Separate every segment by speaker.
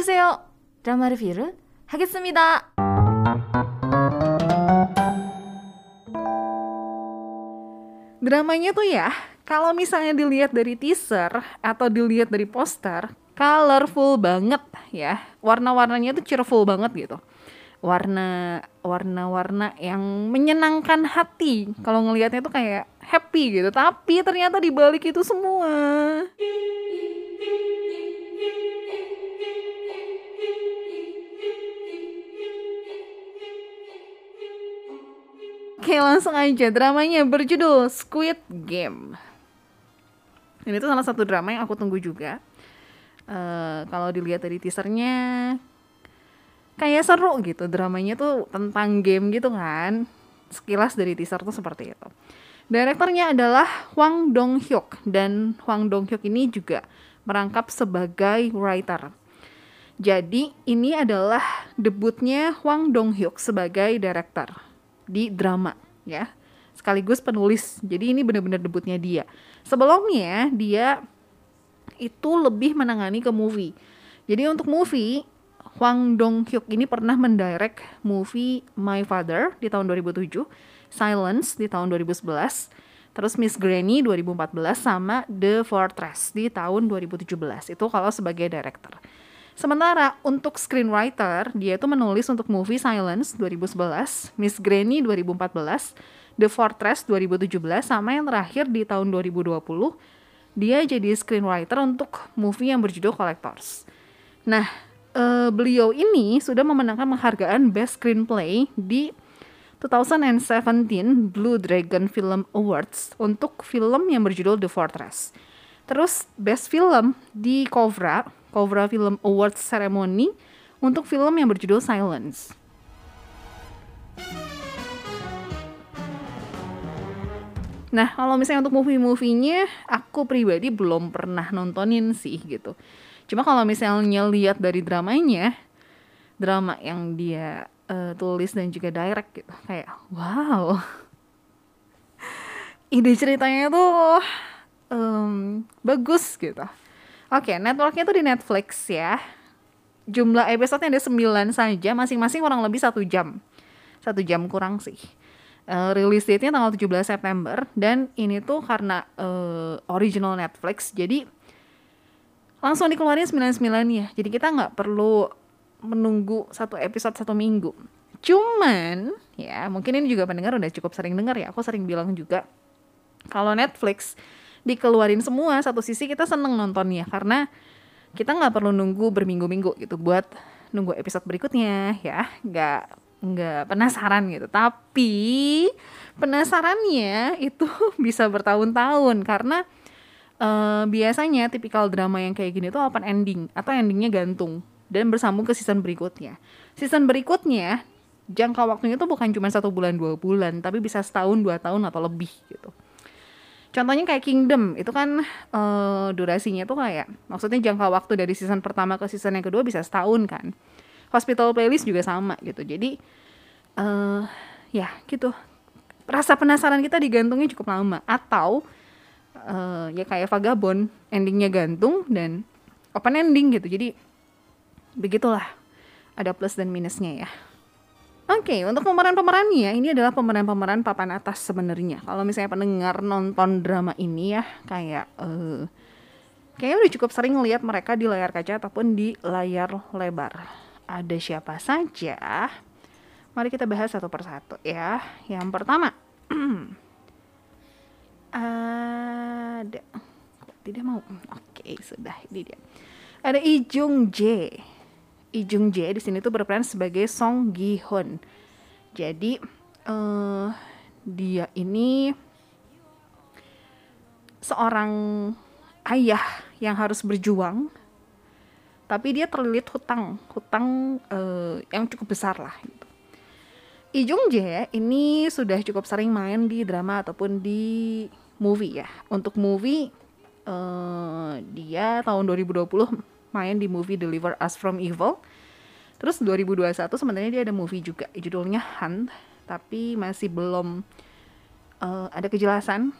Speaker 1: 오세요. 드라마 리뷰를 하겠습니다.
Speaker 2: Dramanya tuh ya, kalau misalnya dilihat dari teaser atau dilihat dari poster, colorful banget ya. Warna-warnanya tuh cheerful banget gitu. Warna warna-warna yang menyenangkan hati. Kalau ngelihatnya tuh kayak happy gitu. Tapi ternyata di balik itu semua Oke langsung aja dramanya berjudul Squid Game. Ini tuh salah satu drama yang aku tunggu juga. Uh, kalau dilihat dari teasernya kayak seru gitu dramanya tuh tentang game gitu kan. Sekilas dari teaser tuh seperti itu. Direkturnya adalah Hwang Dong Hyuk dan Hwang Dong Hyuk ini juga merangkap sebagai writer. Jadi ini adalah debutnya Hwang Dong Hyuk sebagai director di drama ya. Sekaligus penulis. Jadi ini benar-benar debutnya dia. Sebelumnya dia itu lebih menangani ke movie. Jadi untuk movie Hwang Dong Hyuk ini pernah mendirect movie My Father di tahun 2007 Silence di tahun 2011 terus Miss Granny 2014 sama The Fortress di tahun 2017 itu kalau sebagai director Sementara untuk screenwriter, dia itu menulis untuk movie Silence 2011, Miss Granny 2014, The Fortress 2017, sama yang terakhir di tahun 2020, dia jadi screenwriter untuk movie yang berjudul Collectors. Nah, uh, beliau ini sudah memenangkan penghargaan Best Screenplay di 2017 Blue Dragon Film Awards untuk film yang berjudul The Fortress. Terus Best Film di Kovra Kovra Film Awards Ceremony untuk film yang berjudul Silence. Nah, kalau misalnya untuk movie-movie-nya, aku pribadi belum pernah nontonin sih gitu. Cuma kalau misalnya lihat dari dramanya, drama yang dia uh, tulis dan juga direct gitu, kayak wow. Ide ceritanya tuh um, bagus gitu. Oke, okay, networknya tuh di Netflix ya. Jumlah episode ada 9 saja, masing-masing kurang lebih satu jam. Satu jam kurang sih. Uh, release date-nya tanggal 17 September dan ini tuh karena uh, original Netflix jadi langsung dikeluarin 99 ya jadi kita nggak perlu menunggu satu episode satu minggu cuman ya mungkin ini juga pendengar udah cukup sering dengar ya aku sering bilang juga kalau Netflix dikeluarin semua satu sisi kita seneng nontonnya karena kita nggak perlu nunggu berminggu-minggu gitu buat nunggu episode berikutnya ya. Nggak nggak penasaran gitu. Tapi penasarannya itu bisa bertahun-tahun karena uh, biasanya tipikal drama yang kayak gini tuh open ending atau endingnya gantung dan bersambung ke season berikutnya. Season berikutnya jangka waktunya tuh bukan cuma satu bulan dua bulan tapi bisa setahun dua tahun atau lebih gitu Contohnya kayak Kingdom, itu kan uh, durasinya tuh kayak, maksudnya jangka waktu dari season pertama ke season yang kedua bisa setahun kan. Hospital Playlist juga sama gitu. Jadi, uh, ya gitu. Rasa penasaran kita digantungnya cukup lama. Atau, uh, ya kayak Vagabond, endingnya gantung dan open ending gitu. Jadi, begitulah. Ada plus dan minusnya ya. Oke, okay, untuk pemeran-pemerannya ini adalah pemeran-pemeran papan atas sebenarnya. Kalau misalnya pendengar nonton drama ini ya kayak uh, kayaknya udah cukup sering lihat mereka di layar kaca ataupun di layar lebar. Ada siapa saja? Mari kita bahas satu persatu ya. Yang pertama, ada tidak mau. Oke, okay, sudah ini dia. Ada Lee Jung Jae Lee Jung Jae di sini tuh berperan sebagai Song Gi Hun. Jadi uh, dia ini seorang ayah yang harus berjuang tapi dia terlilit hutang hutang uh, yang cukup besar lah gitu. Lee Jung Jae ini sudah cukup sering main di drama ataupun di movie ya untuk movie uh, dia tahun 2020 main di movie Deliver Us From Evil. Terus 2021 sebenarnya dia ada movie juga judulnya Hunt, tapi masih belum uh, ada kejelasan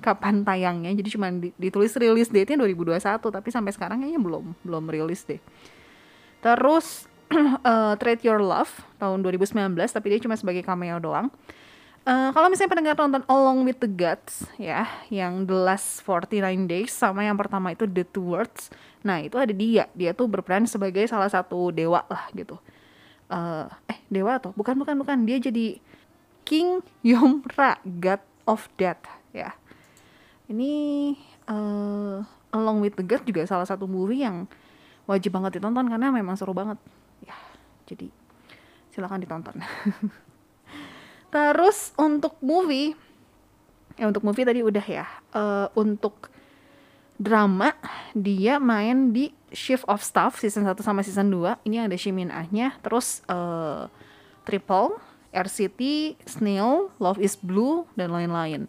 Speaker 2: kapan tayangnya. Jadi cuma ditulis rilis date-nya 2021, tapi sampai sekarang kayaknya belum belum rilis deh. Terus uh, Trade Your Love tahun 2019 tapi dia cuma sebagai cameo doang. Uh, kalau misalnya pendengar nonton Along with the Gods ya, yang The Last 49 Days sama yang pertama itu The Two Words. Nah, itu ada dia. Dia tuh berperan sebagai salah satu dewa lah gitu. Uh, eh, dewa atau bukan bukan bukan. Dia jadi King Yomra, God of Death ya. Ini uh, Along with the Gods juga salah satu movie yang wajib banget ditonton karena memang seru banget. Ya, jadi silakan ditonton. Terus untuk movie, ya untuk movie tadi udah ya. Uh, untuk drama dia main di Shift of Staff season 1 sama season 2. Ini ada Shimin Ah-nya. Terus uh, Triple, RCT, Snail, Love is Blue dan lain-lain.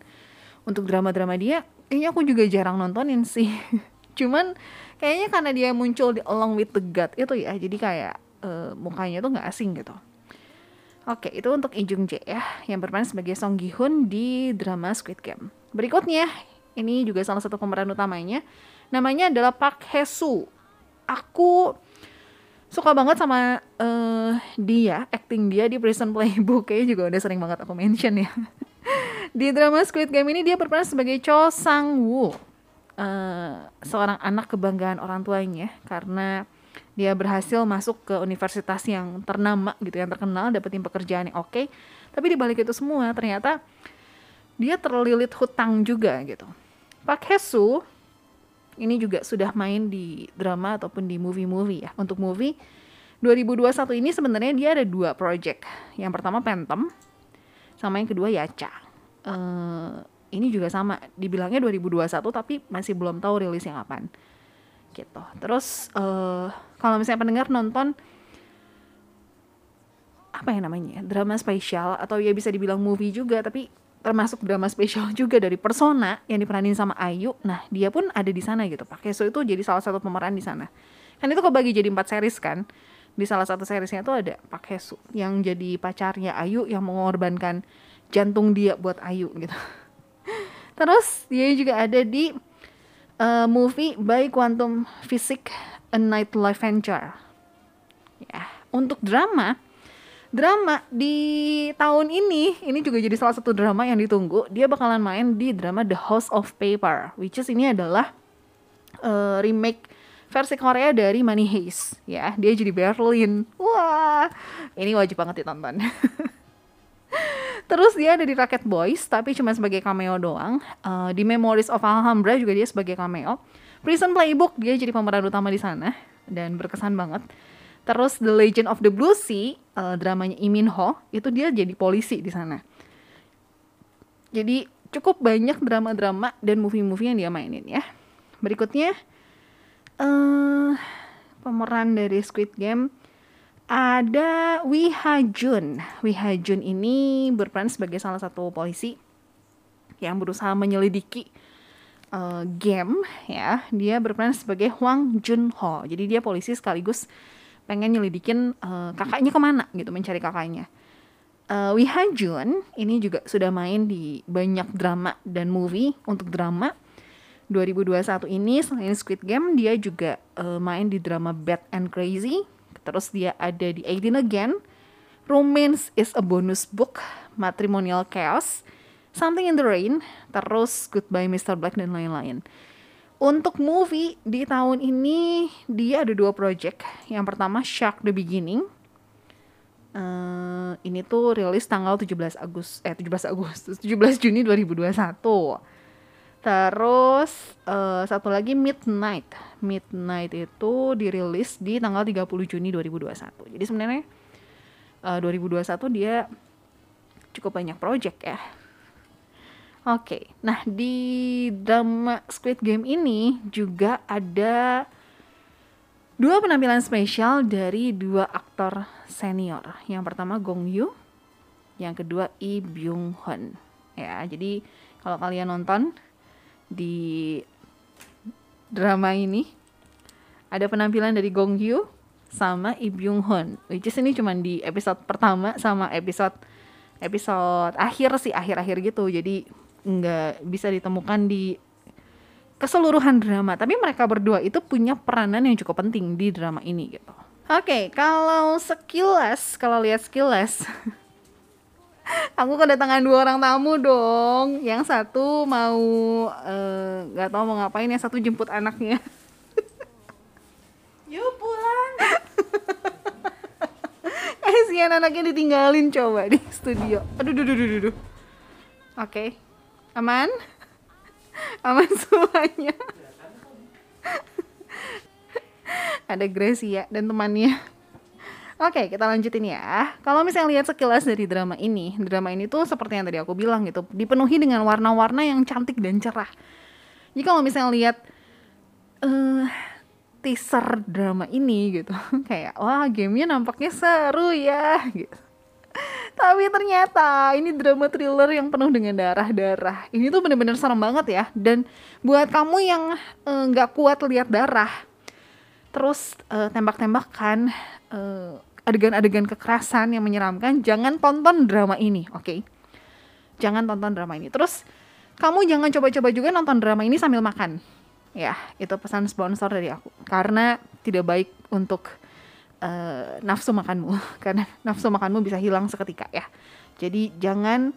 Speaker 2: Untuk drama-drama dia, kayaknya aku juga jarang nontonin sih. Cuman kayaknya karena dia muncul di Along with the God itu ya, jadi kayak uh, mukanya tuh nggak asing gitu. Oke, itu untuk Lee Jung Jae ya, yang berperan sebagai Song Gi Hun di drama Squid Game. Berikutnya, ini juga salah satu pemeran utamanya, namanya adalah Park Hae Soo. Aku suka banget sama uh, dia, acting dia di Prison Playbook, kayaknya juga udah sering banget aku mention ya. di drama Squid Game ini dia berperan sebagai Cho Sang Woo, uh, seorang anak kebanggaan orang tuanya karena dia berhasil masuk ke universitas yang ternama gitu yang terkenal dapetin pekerjaan yang oke. Tapi dibalik itu semua ternyata dia terlilit hutang juga gitu. Pak Hesu ini juga sudah main di drama ataupun di movie-movie ya. Untuk movie 2021 ini sebenarnya dia ada dua project. Yang pertama Phantom sama yang kedua Yacha. Uh, ini juga sama dibilangnya 2021 tapi masih belum tahu rilisnya kapan. Gitu. Terus uh, kalau misalnya pendengar nonton apa yang namanya drama spesial atau ya bisa dibilang movie juga tapi termasuk drama spesial juga dari Persona yang diperanin sama Ayu nah dia pun ada di sana gitu Pak. Keso itu jadi salah satu pemeran di sana. Kan itu kebagi jadi empat series kan? Di salah satu seriesnya tuh ada Pak Hesu yang jadi pacarnya Ayu yang mengorbankan jantung dia buat Ayu gitu. Terus dia juga ada di uh, movie by Quantum Physics A Night Life Venture. Ya, untuk drama, drama di tahun ini ini juga jadi salah satu drama yang ditunggu. Dia bakalan main di drama The House of Paper, which is ini adalah uh, remake versi Korea dari Money Heist. Ya, dia jadi Berlin. Wah, ini wajib banget ditonton. Terus dia ada di Rocket Boys, tapi cuma sebagai cameo doang. Uh, di Memories of Alhambra juga dia sebagai cameo. Prison Playbook dia jadi pemeran utama di sana dan berkesan banget. Terus The Legend of the Blue Sea, uh, dramanya Lee Min Ho, itu dia jadi polisi di sana. Jadi cukup banyak drama-drama dan movie-movie yang dia mainin ya. Berikutnya uh, pemeran dari Squid Game ada Wi Ha Jun. Wi Ha Jun ini berperan sebagai salah satu polisi yang berusaha menyelidiki uh, game ya. Dia berperan sebagai Hwang Jun Ho. Jadi dia polisi sekaligus pengen nyelidikin uh, kakaknya ke mana gitu, mencari kakaknya. Uh, Wi Ha Jun ini juga sudah main di banyak drama dan movie untuk drama 2021 ini selain Squid Game dia juga uh, main di drama Bad and Crazy Terus dia ada di 18 Again, Romance is a Bonus Book, Matrimonial Chaos, Something in the Rain, terus Goodbye Mr. Black dan lain-lain. Untuk movie di tahun ini dia ada dua project. Yang pertama Shark the Beginning. Uh, ini tuh rilis tanggal 17 Agustus eh 17 Agustus 17 Juni 2021. Terus uh, satu lagi Midnight. Midnight itu dirilis di tanggal 30 Juni 2021. Jadi sebenarnya uh, 2021 dia cukup banyak project ya. Oke, okay. nah di drama Squid Game ini juga ada dua penampilan spesial dari dua aktor senior. Yang pertama Gong Yoo, yang kedua Lee Byung Hun. Ya, jadi kalau kalian nonton di drama ini. Ada penampilan dari Gong Hyo sama Lee Byung Hun which is ini cuma di episode pertama sama episode episode akhir sih akhir-akhir gitu. Jadi nggak bisa ditemukan di keseluruhan drama. Tapi mereka berdua itu punya peranan yang cukup penting di drama ini gitu. Oke, kalau sekilas, kalau lihat sekilas, aku kedatangan dua orang tamu dong. Yang satu mau eh, nggak tahu mau ngapain, yang satu jemput anaknya.
Speaker 1: Yuk pulang.
Speaker 2: eh, si anaknya ditinggalin coba di studio. Aduh, duh, duh, duh, duh, duh. Oke, aman? Aman semuanya. Ada Gracia dan temannya. Oke, kita lanjutin ya. Kalau misalnya lihat sekilas dari drama ini, drama ini tuh seperti yang tadi aku bilang gitu, dipenuhi dengan warna-warna yang cantik dan cerah. Jadi kalau misalnya lihat eh teaser drama ini gitu, kayak wah gamenya nampaknya seru ya gitu. Tapi ternyata ini drama thriller yang penuh dengan darah-darah. Ini tuh bener-bener serem banget ya. Dan buat kamu yang eh, nggak uh, kuat lihat darah, terus uh, tembak-tembakan, uh, adegan-adegan kekerasan yang menyeramkan, jangan tonton drama ini, oke? Okay? Jangan tonton drama ini. Terus kamu jangan coba-coba juga nonton drama ini sambil makan. Ya, itu pesan sponsor dari aku. Karena tidak baik untuk uh, nafsu makanmu karena nafsu makanmu bisa hilang seketika ya. Jadi jangan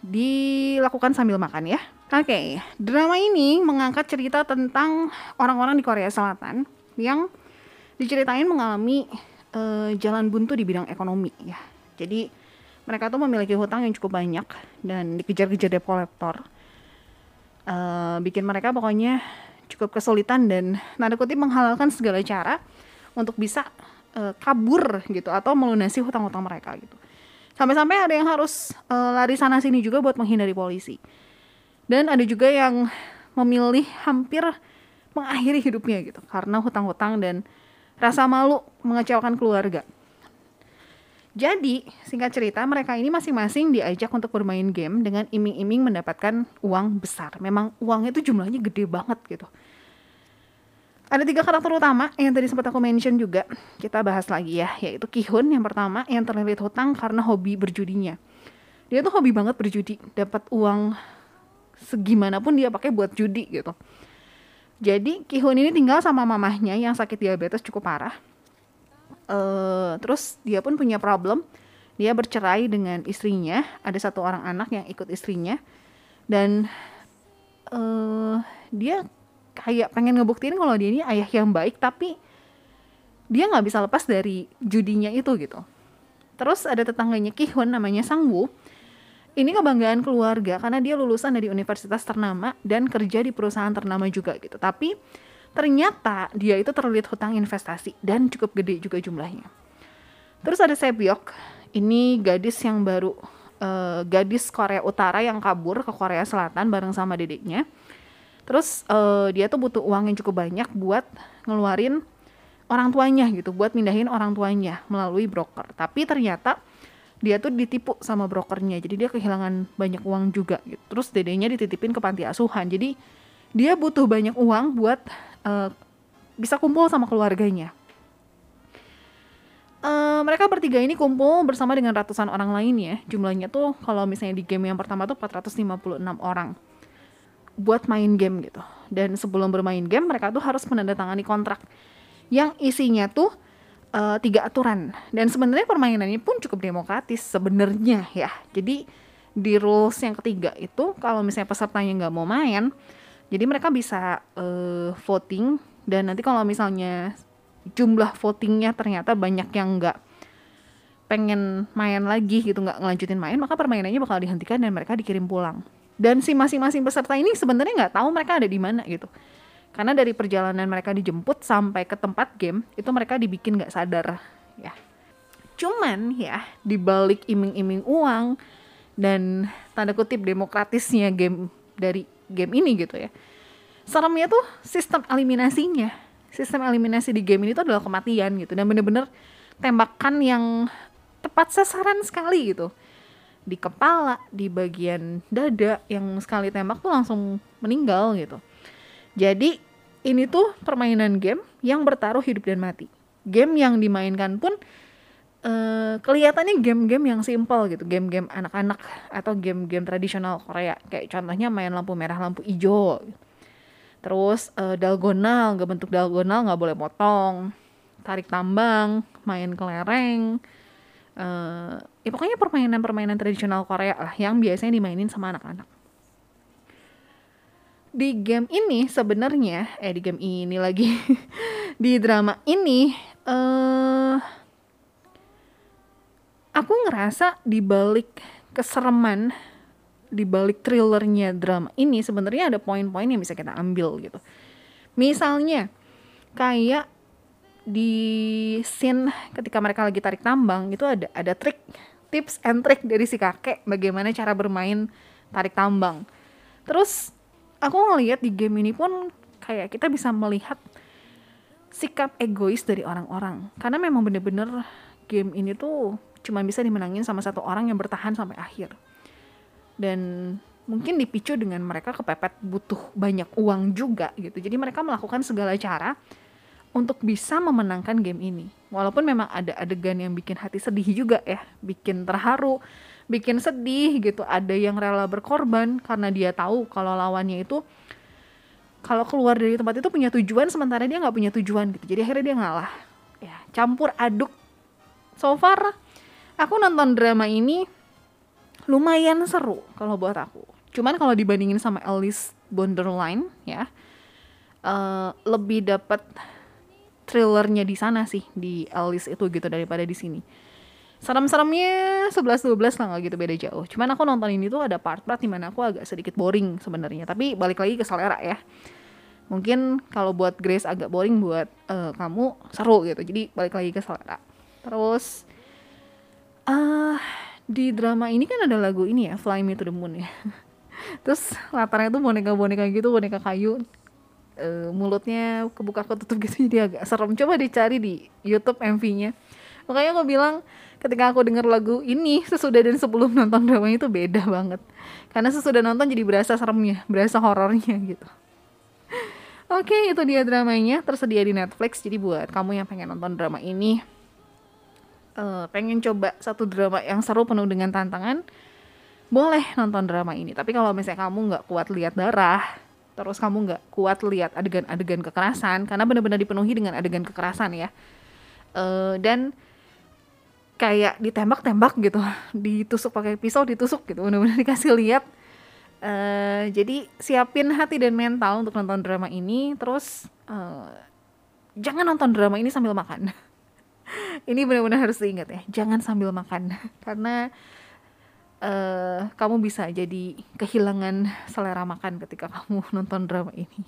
Speaker 2: dilakukan sambil makan ya. Oke, okay, drama ini mengangkat cerita tentang orang-orang di Korea Selatan yang diceritain mengalami uh, jalan buntu di bidang ekonomi ya. Jadi mereka tuh memiliki hutang yang cukup banyak dan dikejar-kejar debt collector. Uh, bikin mereka pokoknya cukup kesulitan dan nada kutip menghalalkan segala cara untuk bisa uh, kabur gitu atau melunasi hutang-hutang mereka gitu. Sampai-sampai ada yang harus uh, lari sana sini juga buat menghindari polisi. Dan ada juga yang memilih hampir mengakhiri hidupnya gitu karena hutang-hutang dan rasa malu mengecewakan keluarga. Jadi, singkat cerita, mereka ini masing-masing diajak untuk bermain game dengan iming-iming mendapatkan uang besar. Memang uangnya itu jumlahnya gede banget gitu. Ada tiga karakter utama yang tadi sempat aku mention juga. Kita bahas lagi ya, yaitu Kihun yang pertama yang terlilit hutang karena hobi berjudinya. Dia tuh hobi banget berjudi, dapat uang segimanapun dia pakai buat judi gitu. Jadi Kihun ini tinggal sama mamahnya yang sakit diabetes cukup parah. Uh, terus dia pun punya problem. Dia bercerai dengan istrinya. Ada satu orang anak yang ikut istrinya. Dan uh, dia kayak pengen ngebuktiin kalau dia ini ayah yang baik tapi dia nggak bisa lepas dari judinya itu gitu terus ada tetangganya Kihun namanya Sangwoo ini kebanggaan keluarga karena dia lulusan dari universitas ternama dan kerja di perusahaan ternama juga gitu. Tapi ternyata dia itu terlilit hutang investasi dan cukup gede juga jumlahnya. Terus ada Sebyok ini gadis yang baru uh, gadis Korea Utara yang kabur ke Korea Selatan bareng sama dedeknya. Terus uh, dia tuh butuh uang yang cukup banyak buat ngeluarin orang tuanya gitu buat mindahin orang tuanya melalui broker. Tapi ternyata dia tuh ditipu sama brokernya. Jadi dia kehilangan banyak uang juga gitu. Terus dedenya dititipin ke panti asuhan. Jadi dia butuh banyak uang buat uh, bisa kumpul sama keluarganya. Uh, mereka bertiga ini kumpul bersama dengan ratusan orang lain ya. Jumlahnya tuh kalau misalnya di game yang pertama tuh 456 orang buat main game gitu. Dan sebelum bermain game mereka tuh harus menandatangani kontrak. Yang isinya tuh uh, tiga aturan. Dan sebenarnya permainannya pun cukup demokratis sebenarnya ya. Jadi di rules yang ketiga itu kalau misalnya pesertanya nggak mau main, jadi mereka bisa uh, voting dan nanti kalau misalnya jumlah votingnya ternyata banyak yang nggak pengen main lagi gitu nggak ngelanjutin main maka permainannya bakal dihentikan dan mereka dikirim pulang dan si masing-masing peserta ini sebenarnya nggak tahu mereka ada di mana gitu karena dari perjalanan mereka dijemput sampai ke tempat game itu mereka dibikin nggak sadar ya. Cuman ya di balik iming-iming uang dan tanda kutip demokratisnya game dari game ini gitu ya. Seremnya tuh sistem eliminasinya. Sistem eliminasi di game ini tuh adalah kematian gitu dan bener-bener tembakan yang tepat sasaran sekali gitu. Di kepala, di bagian dada yang sekali tembak tuh langsung meninggal gitu. Jadi ini tuh permainan game yang bertaruh hidup dan mati. Game yang dimainkan pun uh, kelihatannya game-game yang simple gitu, game-game anak-anak atau game-game tradisional Korea. Kayak contohnya main lampu merah, lampu hijau. Terus uh, dalgonal, nggak bentuk dalgonal nggak boleh potong. Tarik tambang, main kelereng uh, ya pokoknya permainan-permainan tradisional Korea lah yang biasanya dimainin sama anak-anak di game ini sebenarnya eh di game ini lagi di drama ini eh aku ngerasa di balik kesereman di balik thrillernya drama ini sebenarnya ada poin-poin yang bisa kita ambil gitu. Misalnya kayak di scene ketika mereka lagi tarik tambang itu ada ada trik tips and trick dari si kakek bagaimana cara bermain tarik tambang. Terus aku ngelihat di game ini pun kayak kita bisa melihat sikap egois dari orang-orang karena memang bener-bener game ini tuh cuma bisa dimenangin sama satu orang yang bertahan sampai akhir dan mungkin dipicu dengan mereka kepepet butuh banyak uang juga gitu. Jadi mereka melakukan segala cara untuk bisa memenangkan game ini. Walaupun memang ada adegan yang bikin hati sedih juga ya, bikin terharu, bikin sedih gitu. Ada yang rela berkorban karena dia tahu kalau lawannya itu kalau keluar dari tempat itu punya tujuan sementara dia nggak punya tujuan gitu. Jadi akhirnya dia ngalah. Ya, campur aduk. So far aku nonton drama ini lumayan seru kalau buat aku. Cuman kalau dibandingin sama Alice Borderline ya, uh, lebih dapat thrillernya di sana sih di Alice itu gitu daripada di sini. Serem-seremnya 11-12 lah nggak gitu beda jauh. Cuman aku nonton ini tuh ada part-part di mana aku agak sedikit boring sebenarnya. Tapi balik lagi ke selera ya. Mungkin kalau buat Grace agak boring buat uh, kamu seru gitu. Jadi balik lagi ke selera. Terus uh, di drama ini kan ada lagu ini ya Fly Me to the Moon ya terus latarnya tuh boneka-boneka gitu boneka kayu e, mulutnya kebuka ketutup gitu jadi agak serem coba dicari di YouTube MV-nya makanya aku bilang ketika aku denger lagu ini sesudah dan sebelum nonton drama itu beda banget karena sesudah nonton jadi berasa seremnya berasa horornya gitu Oke, itu dia dramanya tersedia di Netflix. Jadi buat kamu yang pengen nonton drama ini, uh, pengen coba satu drama yang seru penuh dengan tantangan, boleh nonton drama ini. Tapi kalau misalnya kamu nggak kuat lihat darah, terus kamu nggak kuat lihat adegan-adegan kekerasan, karena benar-benar dipenuhi dengan adegan kekerasan ya. Uh, dan kayak ditembak-tembak gitu, ditusuk pakai pisau, ditusuk gitu, benar-benar dikasih lihat. Uh, jadi siapin hati dan mental untuk nonton drama ini, terus uh, jangan nonton drama ini sambil makan. ini benar-benar harus diingat ya. Jangan sambil makan. Karena uh, kamu bisa jadi kehilangan selera makan ketika kamu nonton drama ini